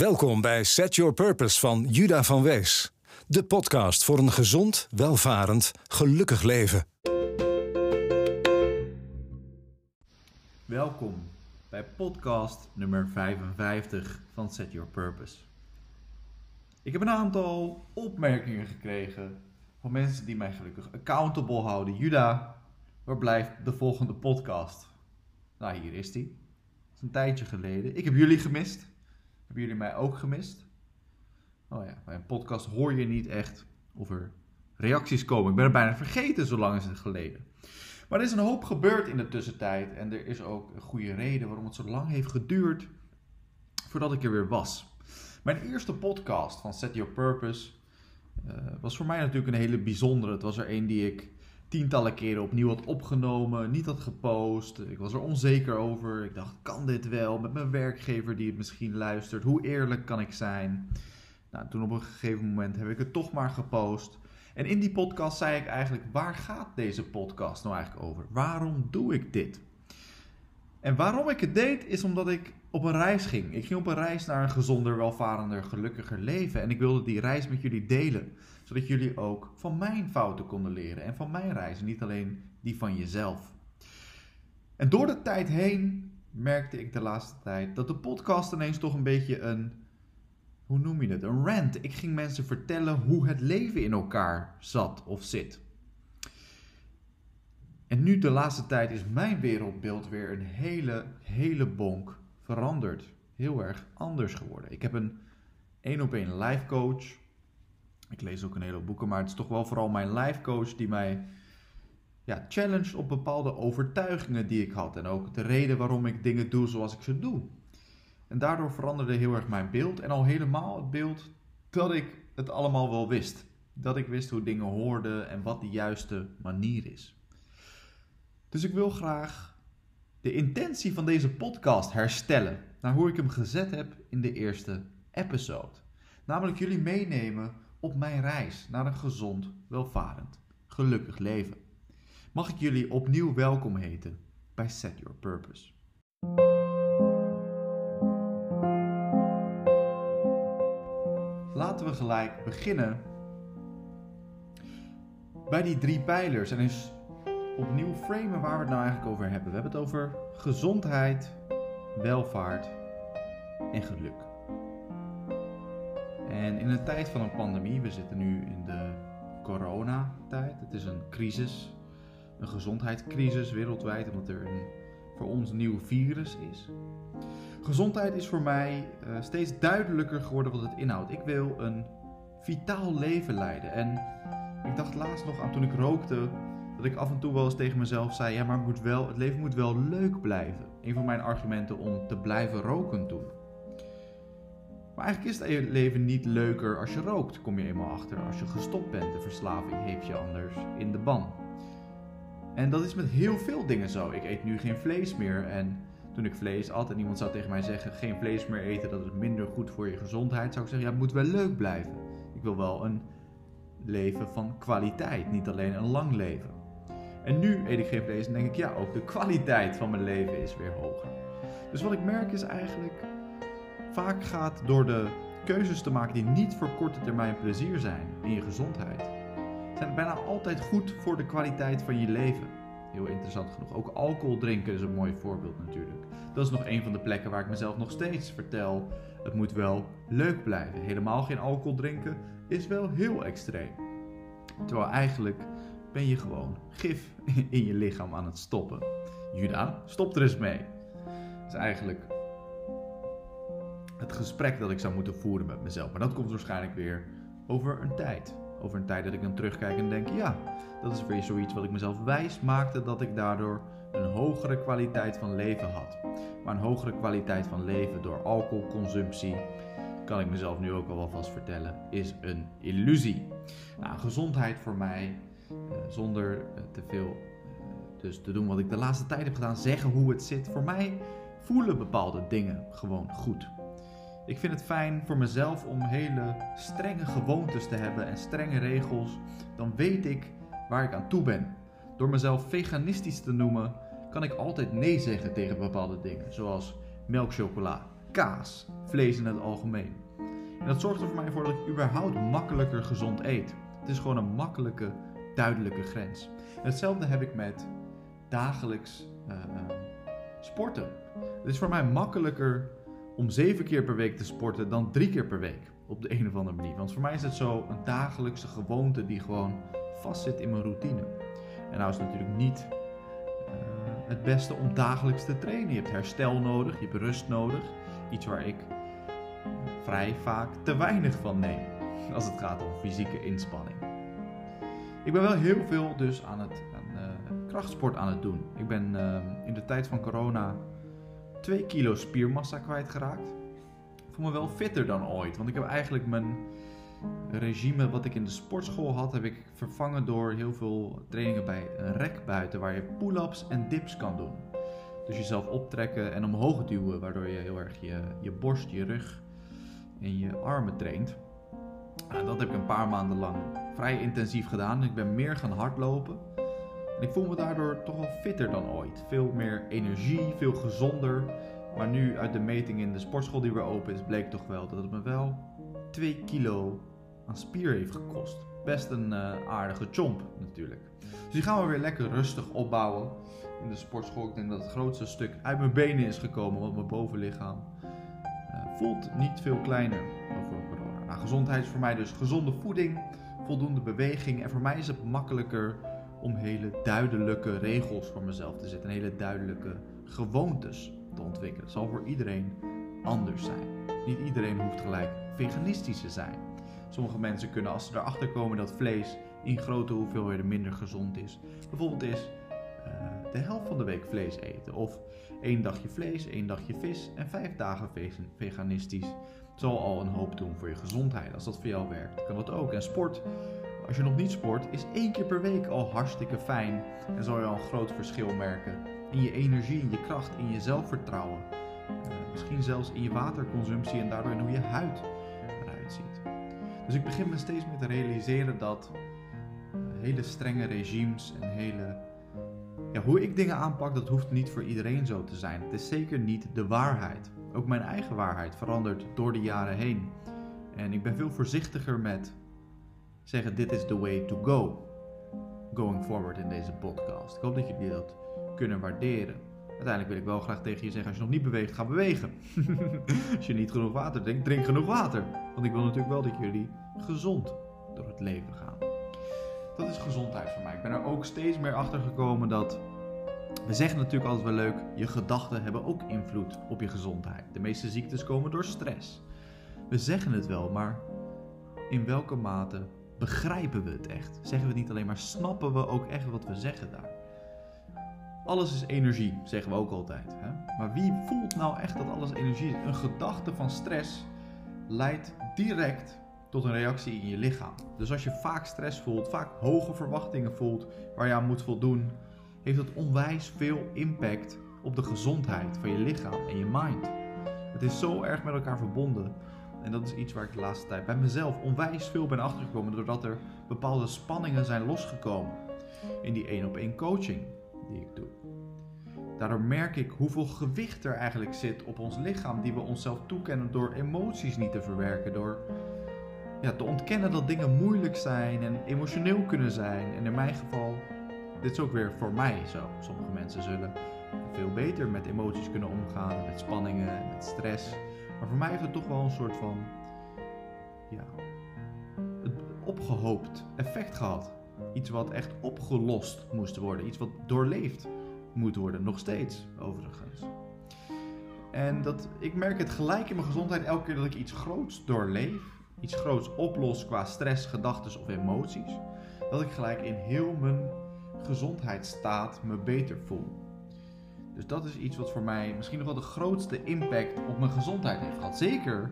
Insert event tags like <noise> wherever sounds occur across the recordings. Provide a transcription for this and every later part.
Welkom bij Set Your Purpose van Juda van Wees. De podcast voor een gezond, welvarend, gelukkig leven. Welkom bij podcast nummer 55 van Set Your Purpose. Ik heb een aantal opmerkingen gekregen van mensen die mij gelukkig accountable houden. Juda, waar blijft de volgende podcast? Nou, hier is die. Dat is een tijdje geleden. Ik heb jullie gemist. Hebben jullie mij ook gemist? Oh ja, bij een podcast hoor je niet echt of er reacties komen. Ik ben er bijna vergeten, zo lang is het geleden. Maar er is een hoop gebeurd in de tussentijd. En er is ook een goede reden waarom het zo lang heeft geduurd voordat ik er weer was. Mijn eerste podcast van Set Your Purpose uh, was voor mij natuurlijk een hele bijzondere. Het was er een die ik tientallen keren opnieuw had opgenomen, niet had gepost. Ik was er onzeker over. Ik dacht, kan dit wel met mijn werkgever die het misschien luistert? Hoe eerlijk kan ik zijn? Nou, toen op een gegeven moment heb ik het toch maar gepost. En in die podcast zei ik eigenlijk, waar gaat deze podcast nou eigenlijk over? Waarom doe ik dit? En waarom ik het deed, is omdat ik op een reis ging. Ik ging op een reis naar een gezonder, welvarender, gelukkiger leven. En ik wilde die reis met jullie delen. Zodat jullie ook van mijn fouten konden leren. En van mijn reizen, niet alleen die van jezelf. En door de tijd heen merkte ik de laatste tijd dat de podcast ineens toch een beetje een. Hoe noem je het? Een rant. Ik ging mensen vertellen hoe het leven in elkaar zat of zit. En nu de laatste tijd is mijn wereldbeeld weer een hele, hele bonk veranderd. Heel erg anders geworden. Ik heb een één op één life coach. Ik lees ook een hele boeken, maar het is toch wel vooral mijn life coach die mij ja, challenge op bepaalde overtuigingen die ik had. En ook de reden waarom ik dingen doe zoals ik ze doe. En daardoor veranderde heel erg mijn beeld. En al helemaal het beeld dat ik het allemaal wel wist. Dat ik wist hoe dingen hoorden en wat de juiste manier is. Dus ik wil graag de intentie van deze podcast herstellen naar hoe ik hem gezet heb in de eerste episode. Namelijk jullie meenemen op mijn reis naar een gezond, welvarend, gelukkig leven. Mag ik jullie opnieuw welkom heten bij Set Your Purpose. Laten we gelijk beginnen bij die drie pijlers en eens opnieuw framen waar we het nou eigenlijk over hebben. We hebben het over gezondheid, welvaart en geluk. En in een tijd van een pandemie, we zitten nu in de coronatijd. Het is een crisis, een gezondheidscrisis wereldwijd, omdat er een voor ons nieuw virus is. Gezondheid is voor mij uh, steeds duidelijker geworden wat het inhoudt. Ik wil een vitaal leven leiden. En ik dacht laatst nog aan toen ik rookte, dat ik af en toe wel eens tegen mezelf zei: ja, maar het, moet wel, het leven moet wel leuk blijven. Een van mijn argumenten om te blijven roken toen. Maar eigenlijk is het leven niet leuker als je rookt, kom je eenmaal achter. Als je gestopt bent, de verslaving heeft je anders in de ban. En dat is met heel veel dingen zo. Ik eet nu geen vlees meer. En toen ik vlees at en iemand zou tegen mij zeggen: geen vlees meer eten, dat is minder goed voor je gezondheid, zou ik zeggen: ja, het moet wel leuk blijven. Ik wil wel een leven van kwaliteit, niet alleen een lang leven. En nu eet ik geen vlees en denk ik: ja, ook de kwaliteit van mijn leven is weer hoger. Dus wat ik merk is eigenlijk vaak gaat door de keuzes te maken die niet voor korte termijn plezier zijn in je gezondheid, zijn bijna altijd goed voor de kwaliteit van je leven. Heel interessant genoeg. Ook alcohol drinken is een mooi voorbeeld natuurlijk. Dat is nog een van de plekken waar ik mezelf nog steeds vertel: het moet wel leuk blijven. Helemaal geen alcohol drinken is wel heel extreem. Terwijl eigenlijk ben je gewoon gif in je lichaam aan het stoppen. Juda, stop er eens mee. Dat is eigenlijk het gesprek dat ik zou moeten voeren met mezelf. Maar dat komt waarschijnlijk weer over een tijd. Over een tijd dat ik dan terugkijk en denk: ja, dat is weer zoiets wat ik mezelf wijs maakte dat ik daardoor een hogere kwaliteit van leven had. Maar een hogere kwaliteit van leven door alcoholconsumptie, kan ik mezelf nu ook al wel vast vertellen, is een illusie. Nou, gezondheid voor mij, eh, zonder eh, te veel eh, dus te doen wat ik de laatste tijd heb gedaan, zeggen hoe het zit. Voor mij voelen bepaalde dingen gewoon goed. Ik vind het fijn voor mezelf om hele strenge gewoontes te hebben en strenge regels. Dan weet ik waar ik aan toe ben. Door mezelf veganistisch te noemen, kan ik altijd nee zeggen tegen bepaalde dingen, zoals melkchocola. kaas, vlees in het algemeen. En dat zorgt er voor mij voor dat ik überhaupt makkelijker gezond eet. Het is gewoon een makkelijke, duidelijke grens. En hetzelfde heb ik met dagelijks uh, sporten. Het is voor mij makkelijker om zeven keer per week te sporten dan drie keer per week. Op de een of andere manier. Want voor mij is het zo een dagelijkse gewoonte die gewoon vastzit in mijn routine. En nou is het natuurlijk niet uh, het beste om dagelijks te trainen. Je hebt herstel nodig, je hebt rust nodig. Iets waar ik vrij vaak te weinig van neem. Als het gaat om fysieke inspanning. Ik ben wel heel veel dus aan het aan, uh, krachtsport aan het doen. Ik ben in de tijd van corona 2 kilo spiermassa kwijtgeraakt. Ik voel me wel fitter dan ooit. Want ik heb eigenlijk mijn regime wat ik in de sportschool had, heb ik vervangen door heel veel trainingen bij een rek buiten. Waar je pull-ups en dips kan doen. Dus jezelf optrekken en omhoog duwen. Waardoor je heel erg je, je borst, je rug en je armen traint. En dat heb ik een paar maanden lang vrij intensief gedaan. Ik ben meer gaan hardlopen. En ik voel me daardoor toch wel fitter dan ooit. Veel meer energie, veel gezonder. Maar nu uit de meting in de sportschool die weer open is, bleek toch wel dat het me wel 2 kilo aan spier heeft gekost. Best een uh, aardige chomp natuurlijk. Dus die gaan we weer lekker rustig opbouwen in de sportschool. Ik denk dat het grootste stuk uit mijn benen is gekomen, want mijn bovenlichaam uh, voelt niet veel kleiner over corona. Nou, gezondheid is voor mij dus gezonde voeding, voldoende beweging. En voor mij is het makkelijker om hele duidelijke regels voor mezelf te zetten. En hele duidelijke gewoontes te ontwikkelen. Het zal voor iedereen anders zijn. Niet iedereen hoeft gelijk veganistisch te zijn. Sommige mensen kunnen als ze erachter komen dat vlees in grote hoeveelheden minder gezond is. Bijvoorbeeld is uh, de helft van de week vlees eten. Of één dagje vlees, één dagje vis en vijf dagen veganistisch. Zal al een hoop doen voor je gezondheid. Als dat voor jou werkt, kan dat ook. En sport als je nog niet sport, is één keer per week al hartstikke fijn. En zal je al een groot verschil merken in je energie, in je kracht, in je zelfvertrouwen. Uh, misschien zelfs in je waterconsumptie en daardoor in hoe je huid eruit ziet. Dus ik begin me steeds meer te realiseren dat uh, hele strenge regimes en hele. Ja, hoe ik dingen aanpak, dat hoeft niet voor iedereen zo te zijn. Het is zeker niet de waarheid. Ook mijn eigen waarheid verandert door de jaren heen. En ik ben veel voorzichtiger met zeggen: Dit is the way to go. Going forward in deze podcast. Ik hoop dat jullie dat kunnen waarderen. Uiteindelijk wil ik wel graag tegen je zeggen: als je nog niet beweegt, ga bewegen. <laughs> als je niet genoeg water drinkt, drink genoeg water. Want ik wil natuurlijk wel dat jullie gezond door het leven gaan. Dat is gezondheid voor mij. Ik ben er ook steeds meer achter gekomen dat. We zeggen natuurlijk altijd wel leuk: je gedachten hebben ook invloed op je gezondheid. De meeste ziektes komen door stress. We zeggen het wel, maar in welke mate begrijpen we het echt? Zeggen we het niet alleen, maar snappen we ook echt wat we zeggen daar? Alles is energie, zeggen we ook altijd. Hè? Maar wie voelt nou echt dat alles energie is? Een gedachte van stress leidt direct tot een reactie in je lichaam. Dus als je vaak stress voelt, vaak hoge verwachtingen voelt waar je aan moet voldoen, heeft dat onwijs veel impact op de gezondheid van je lichaam en je mind. Het is zo erg met elkaar verbonden. En dat is iets waar ik de laatste tijd bij mezelf onwijs veel ben achtergekomen. Doordat er bepaalde spanningen zijn losgekomen in die één op één coaching die ik doe. Daardoor merk ik hoeveel gewicht er eigenlijk zit op ons lichaam die we onszelf toekennen door emoties niet te verwerken. Door ja, te ontkennen dat dingen moeilijk zijn en emotioneel kunnen zijn. En in mijn geval, dit is ook weer voor mij zo. Sommige mensen zullen veel beter met emoties kunnen omgaan, met spanningen, met stress. Maar voor mij heeft het toch wel een soort van ja, opgehoopt effect gehad. Iets wat echt opgelost moest worden. Iets wat doorleefd moet worden. Nog steeds, overigens. En dat, ik merk het gelijk in mijn gezondheid elke keer dat ik iets groots doorleef. Iets groots oplos qua stress, gedachten of emoties. Dat ik gelijk in heel mijn gezondheidsstaat me beter voel. Dus dat is iets wat voor mij misschien nog wel de grootste impact op mijn gezondheid heeft gehad. Zeker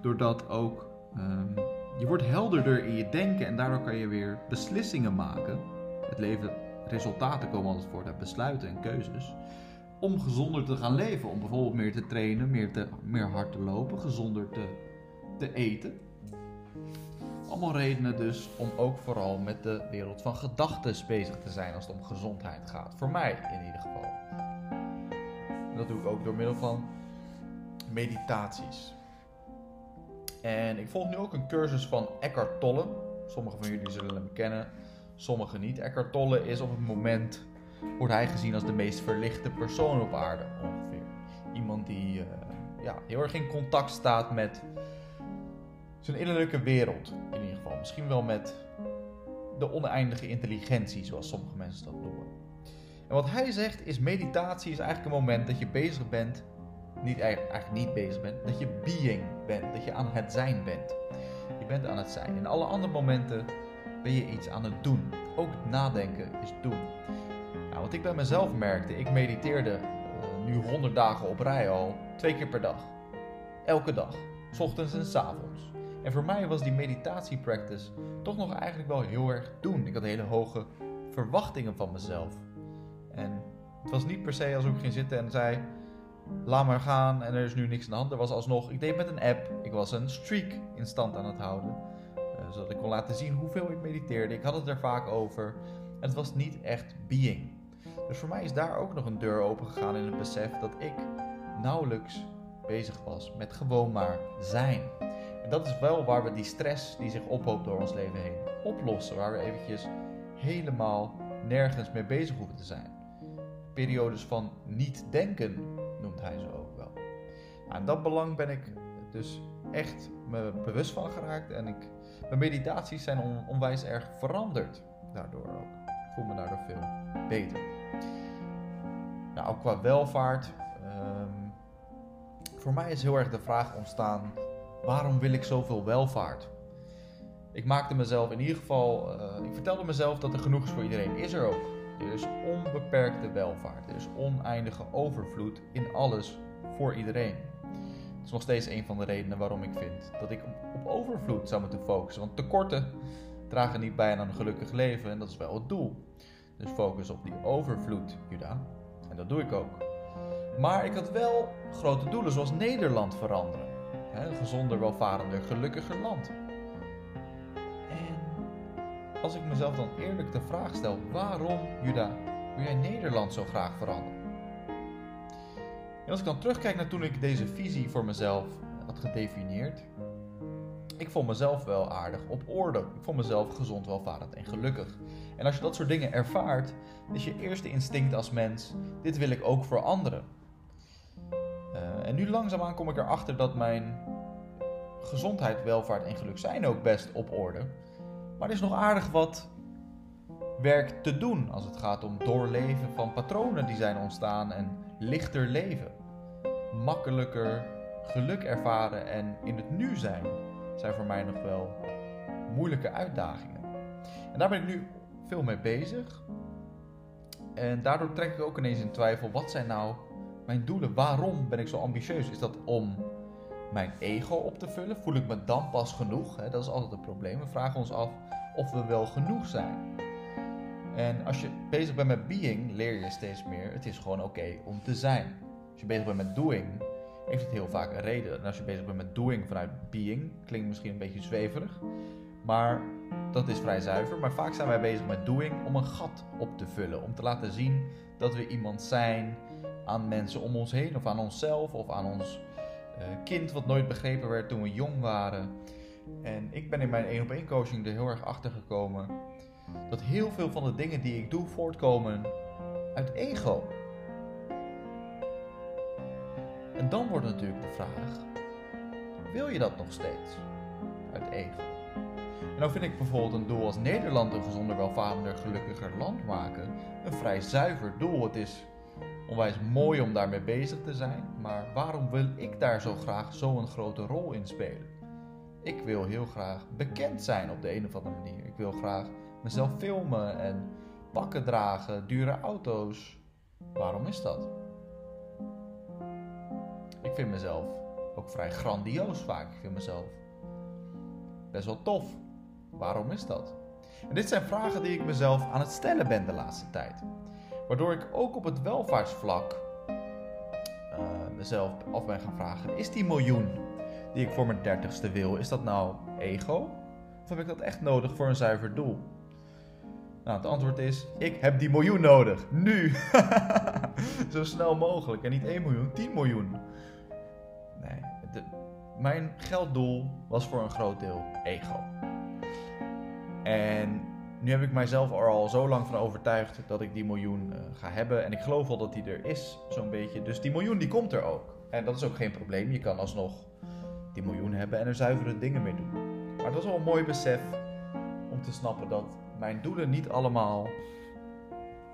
doordat ook um, je wordt helderder in je denken en daardoor kan je weer beslissingen maken. Het leven, resultaten komen altijd voort uit besluiten en keuzes. Om gezonder te gaan leven. Om bijvoorbeeld meer te trainen, meer, te, meer hard te lopen, gezonder te, te eten. Allemaal redenen dus om ook vooral met de wereld van gedachten bezig te zijn als het om gezondheid gaat. Voor mij in ieder geval. Dat doe ik ook door middel van meditaties. En ik volg nu ook een cursus van Eckhart Tolle. Sommigen van jullie zullen hem kennen, sommigen niet. Eckhart Tolle is op het moment, wordt hij gezien als de meest verlichte persoon op aarde ongeveer. Iemand die uh, ja, heel erg in contact staat met zijn innerlijke wereld in ieder geval. Misschien wel met de oneindige intelligentie, zoals sommige mensen dat noemen. En wat hij zegt is: meditatie is eigenlijk een moment dat je bezig bent, niet eigenlijk niet bezig bent, dat je being bent, dat je aan het zijn bent. Je bent aan het zijn. In alle andere momenten ben je iets aan het doen. Ook nadenken is doen. Nou, wat ik bij mezelf merkte, ik mediteerde uh, nu 100 dagen op rij al, twee keer per dag. Elke dag, s ochtends en s avonds. En voor mij was die meditatie-practice toch nog eigenlijk wel heel erg doen. Ik had hele hoge verwachtingen van mezelf. En het was niet per se als ik ging zitten en zei: laat maar gaan en er is nu niks aan de hand. Er was alsnog, ik deed met een app, ik was een streak in stand aan het houden. Uh, zodat ik kon laten zien hoeveel ik mediteerde. Ik had het er vaak over. En het was niet echt being. Dus voor mij is daar ook nog een deur open gegaan in het besef dat ik nauwelijks bezig was met gewoon maar zijn. En dat is wel waar we die stress die zich ophoopt door ons leven heen oplossen. Waar we eventjes helemaal nergens mee bezig hoeven te zijn. Periodes van niet denken noemt hij ze ook wel. Nou, en dat belang ben ik dus echt me bewust van geraakt. En ik, mijn meditaties zijn on, onwijs erg veranderd daardoor ook. Ik voel me daardoor veel beter. Nou, ook qua welvaart. Um, voor mij is heel erg de vraag ontstaan waarom wil ik zoveel welvaart? Ik maakte mezelf in ieder geval, uh, ik vertelde mezelf dat er genoeg is voor iedereen. Is er ook. Er is onbeperkte welvaart. Er is oneindige overvloed in alles voor iedereen. Het is nog steeds een van de redenen waarom ik vind dat ik op overvloed zou moeten focussen. Want tekorten dragen niet bij aan een gelukkig leven en dat is wel het doel. Dus focus op die overvloed, Juda. En dat doe ik ook. Maar ik had wel grote doelen zoals Nederland veranderen. Een gezonder, welvarender, gelukkiger land. Als ik mezelf dan eerlijk de vraag stel: waarom, Juda, wil jij Nederland zo graag veranderen? En als ik dan terugkijk naar toen ik deze visie voor mezelf had gedefinieerd, ik vond mezelf wel aardig op orde. Ik vond mezelf gezond, welvarend en gelukkig. En als je dat soort dingen ervaart, is je eerste instinct als mens: dit wil ik ook voor anderen. Uh, en nu langzaamaan kom ik erachter dat mijn gezondheid, welvaart en geluk zijn ook best op orde. Maar er is nog aardig wat werk te doen als het gaat om doorleven van patronen die zijn ontstaan en lichter leven. Makkelijker geluk ervaren en in het nu zijn zijn voor mij nog wel moeilijke uitdagingen. En daar ben ik nu veel mee bezig. En daardoor trek ik ook ineens in twijfel: wat zijn nou mijn doelen? Waarom ben ik zo ambitieus? Is dat om mijn ego op te vullen? Voel ik me dan pas genoeg? Dat is altijd het probleem. We vragen ons af of we wel genoeg zijn. En als je bezig bent met being, leer je steeds meer. Het is gewoon oké om te zijn. Als je bezig bent met doing, heeft het heel vaak een reden. En als je bezig bent met doing vanuit being, klinkt misschien een beetje zweverig. Maar dat is vrij zuiver. Maar vaak zijn wij bezig met doing om een gat op te vullen. Om te laten zien dat we iemand zijn aan mensen om ons heen, of aan onszelf, of aan ons kind wat nooit begrepen werd toen we jong waren. En ik ben in mijn 1 op 1 coaching er heel erg achter gekomen dat heel veel van de dingen die ik doe voortkomen uit ego. En dan wordt natuurlijk de vraag: wil je dat nog steeds uit ego? En nou vind ik bijvoorbeeld een doel als Nederland een gezonder, welvarender, gelukkiger land maken een vrij zuiver doel. Het is onwijs mooi om daarmee bezig te zijn, maar waarom wil ik daar zo graag zo'n grote rol in spelen? Ik wil heel graag bekend zijn op de een of andere manier. Ik wil graag mezelf filmen en pakken dragen, dure auto's. Waarom is dat? Ik vind mezelf ook vrij grandioos vaak. Ik vind mezelf best wel tof. Waarom is dat? En dit zijn vragen die ik mezelf aan het stellen ben de laatste tijd. Waardoor ik ook op het welvaartsvlak uh, mezelf af ben gaan vragen: is die miljoen die ik voor mijn dertigste wil, is dat nou ego? Of heb ik dat echt nodig voor een zuiver doel? Nou, het antwoord is: ik heb die miljoen nodig. Nu. <laughs> Zo snel mogelijk. En niet 1 miljoen, 10 miljoen. Nee, mijn gelddoel was voor een groot deel ego. En nu heb ik mijzelf er al zo lang van overtuigd dat ik die miljoen uh, ga hebben. En ik geloof al dat die er is, zo'n beetje. Dus die miljoen die komt er ook. En dat is ook geen probleem. Je kan alsnog die miljoen hebben en er zuivere dingen mee doen. Maar het was wel een mooi besef om te snappen dat mijn doelen niet allemaal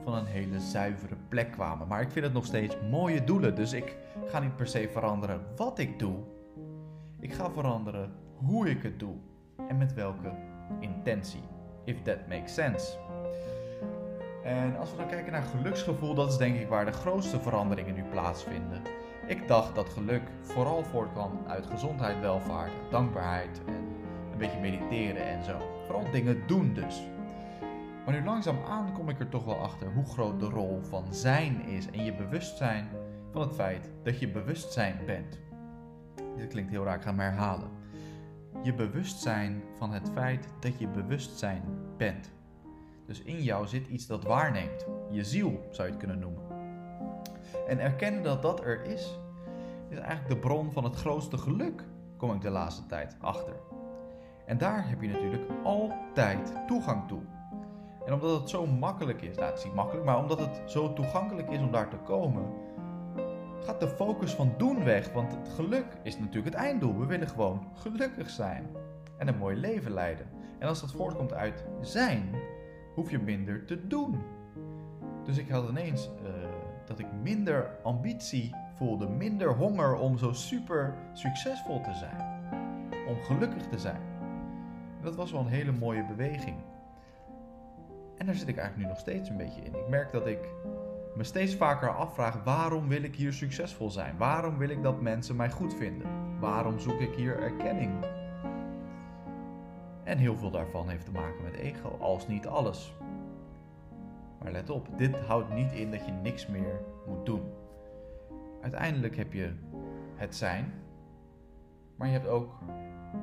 van een hele zuivere plek kwamen. Maar ik vind het nog steeds mooie doelen. Dus ik ga niet per se veranderen wat ik doe. Ik ga veranderen hoe ik het doe. En met welke intentie. If that makes sense. En als we dan kijken naar geluksgevoel, dat is denk ik waar de grootste veranderingen nu plaatsvinden. Ik dacht dat geluk vooral voortkwam uit gezondheid, welvaart, dankbaarheid en een beetje mediteren en zo. Vooral dingen doen dus. Maar nu langzaamaan kom ik er toch wel achter hoe groot de rol van zijn is en je bewustzijn van het feit dat je bewustzijn bent. Dit klinkt heel raar, ik ga hem herhalen. Je bewustzijn van het feit dat je bewustzijn bent. Dus in jou zit iets dat waarneemt. Je ziel zou je het kunnen noemen. En erkennen dat dat er is, is eigenlijk de bron van het grootste geluk, kom ik de laatste tijd achter. En daar heb je natuurlijk altijd toegang toe. En omdat het zo makkelijk is, nou het is niet makkelijk, maar omdat het zo toegankelijk is om daar te komen, gaat de focus van doen weg. Want het geluk is natuurlijk het einddoel. We willen gewoon gelukkig zijn en een mooi leven leiden. En als dat voortkomt uit zijn, hoef je minder te doen. Dus ik had ineens uh, dat ik minder ambitie voelde, minder honger om zo super succesvol te zijn, om gelukkig te zijn. dat was wel een hele mooie beweging. En daar zit ik eigenlijk nu nog steeds een beetje in. Ik merk dat ik me steeds vaker afvraag: waarom wil ik hier succesvol zijn? Waarom wil ik dat mensen mij goed vinden? Waarom zoek ik hier erkenning? En heel veel daarvan heeft te maken met ego, als niet alles. Maar let op, dit houdt niet in dat je niks meer moet doen. Uiteindelijk heb je het zijn, maar je hebt ook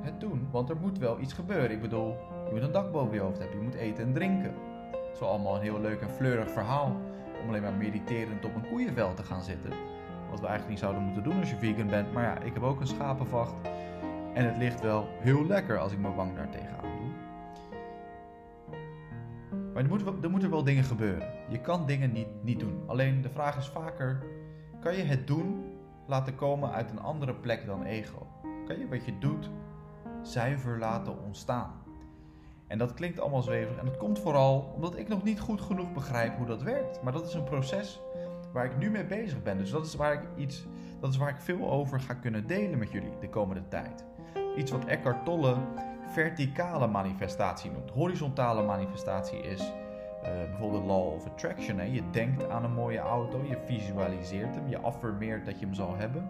het doen, want er moet wel iets gebeuren. Ik bedoel, je moet een dak boven je hoofd hebben, je moet eten en drinken. Het is allemaal een heel leuk en fleurig verhaal om alleen maar mediterend op een koeienvel te gaan zitten. Wat we eigenlijk niet zouden moeten doen als je vegan bent. Maar ja, ik heb ook een schapenvacht. En het ligt wel heel lekker als ik mijn wang daar tegenaan doe. Maar er moeten, er wel dingen gebeuren. Je kan dingen niet, niet doen. Alleen de vraag is vaker: kan je het doen laten komen uit een andere plek dan ego? Kan je wat je doet zuiver laten ontstaan? En dat klinkt allemaal zweverig. En dat komt vooral omdat ik nog niet goed genoeg begrijp hoe dat werkt. Maar dat is een proces waar ik nu mee bezig ben. Dus dat is waar ik iets, dat is waar ik veel over ga kunnen delen met jullie de komende tijd. Iets wat Eckhart Tolle verticale manifestatie noemt. Horizontale manifestatie is uh, bijvoorbeeld de law of attraction. Hè? Je denkt aan een mooie auto, je visualiseert hem, je affirmeert dat je hem zal hebben.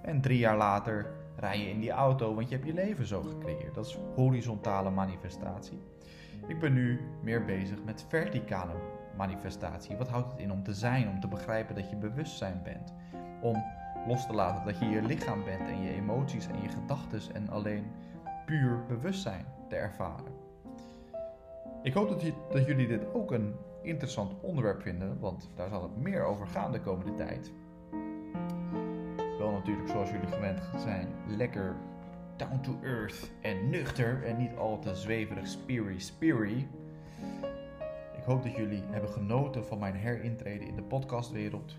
En drie jaar later rij je in die auto, want je hebt je leven zo gecreëerd. Dat is horizontale manifestatie. Ik ben nu meer bezig met verticale manifestatie. Wat houdt het in om te zijn, om te begrijpen dat je bewustzijn bent? Om los te laten dat je je lichaam bent en je emoties en je gedachten en alleen puur bewustzijn te ervaren. Ik hoop dat, dat jullie dit ook een interessant onderwerp vinden, want daar zal het meer over gaan de komende tijd wel natuurlijk zoals jullie gewend zijn, lekker down to earth en nuchter en niet al te zweverig speary speary. Ik hoop dat jullie hebben genoten van mijn herintreden in de podcastwereld.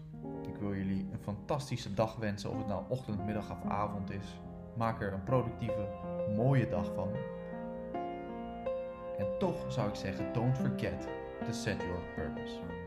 Ik wil jullie een fantastische dag wensen, of het nou ochtend, middag of avond is. Maak er een productieve, mooie dag van. En toch zou ik zeggen, don't forget to set your purpose.